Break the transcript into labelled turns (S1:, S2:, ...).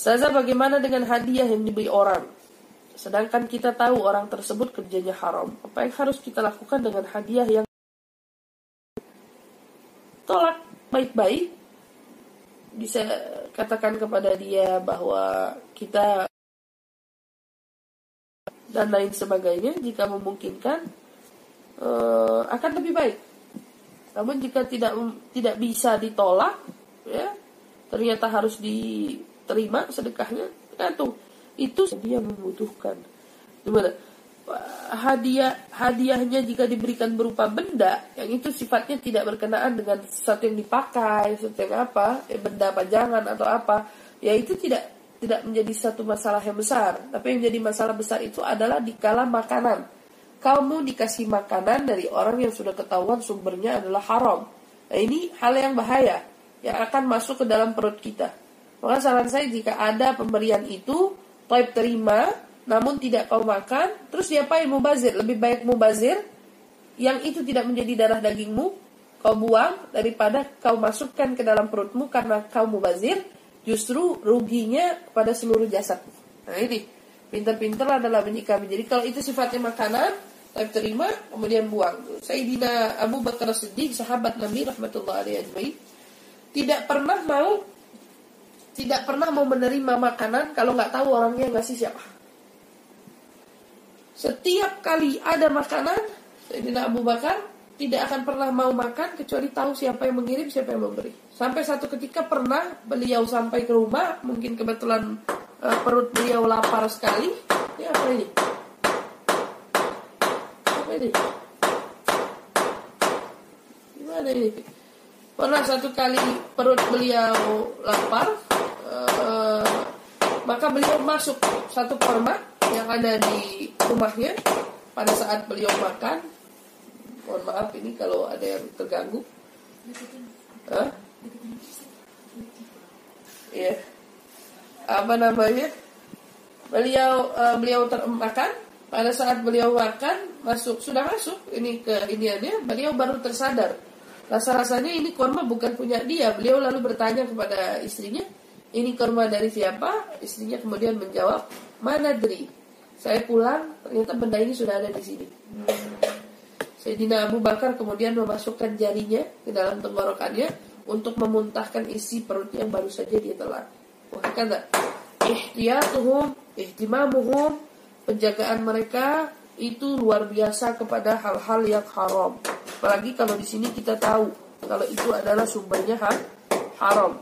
S1: Saza bagaimana dengan hadiah yang diberi orang? Sedangkan kita tahu orang tersebut kerjanya haram. Apa yang harus kita lakukan dengan hadiah yang tolak baik-baik? Bisa katakan kepada dia bahwa kita dan lain sebagainya jika memungkinkan uh, akan lebih baik. Namun jika tidak tidak bisa ditolak, ya ternyata harus diterima sedekahnya, tergantung itu dia membutuhkan. Gimana? Hadiah hadiahnya jika diberikan berupa benda yang itu sifatnya tidak berkenaan dengan sesuatu yang dipakai, sesuatu yang apa, ya, benda pajangan atau apa, ya itu tidak tidak menjadi satu masalah yang besar. Tapi yang jadi masalah besar itu adalah di kala makanan. Kamu dikasih makanan dari orang yang sudah ketahuan sumbernya adalah haram. Nah ini hal yang bahaya yang akan masuk ke dalam perut kita. Maka saran saya jika ada pemberian itu, toib terima, namun tidak kau makan, terus diapain mubazir? Lebih baik mubazir yang itu tidak menjadi darah dagingmu, kau buang daripada kau masukkan ke dalam perutmu karena kau mubazir, justru ruginya pada seluruh jasad. Nah ini, pintar-pintar adalah menyikapi. Jadi kalau itu sifatnya makanan, tapi terima, kemudian buang. Sayyidina Abu Bakar Siddiq, sahabat Nabi rahmatullah alaihi tidak pernah mau tidak pernah mau menerima makanan kalau nggak tahu orangnya ngasih siapa. Setiap kali ada makanan, Sayyidina Abu Bakar tidak akan pernah mau makan kecuali tahu siapa yang mengirim, siapa yang memberi. Sampai satu ketika pernah beliau sampai ke rumah, mungkin kebetulan uh, perut beliau lapar sekali. Ini apa ini? Apa ini? Gimana ini? Pernah satu kali perut beliau lapar, uh, maka beliau masuk satu korma yang ada di rumahnya pada saat beliau makan. Mohon maaf ini kalau ada yang terganggu. Hah? ya apa namanya? Beliau uh, beliau termakan pada saat beliau makan masuk sudah masuk ini ke iniannya beliau baru tersadar. Rasa rasanya ini korma bukan punya dia. Beliau lalu bertanya kepada istrinya ini korma dari siapa istrinya kemudian menjawab mana dri saya pulang ternyata benda ini sudah ada di sini Sayyidina Abu Bakar kemudian memasukkan jarinya ke dalam tenggorokannya untuk memuntahkan isi perut yang baru saja dia telan. Wah, kata ihtiyatuhum, ihtimamuhum, penjagaan mereka itu luar biasa kepada hal-hal yang haram. Apalagi kalau di sini kita tahu kalau itu adalah sumbernya haram.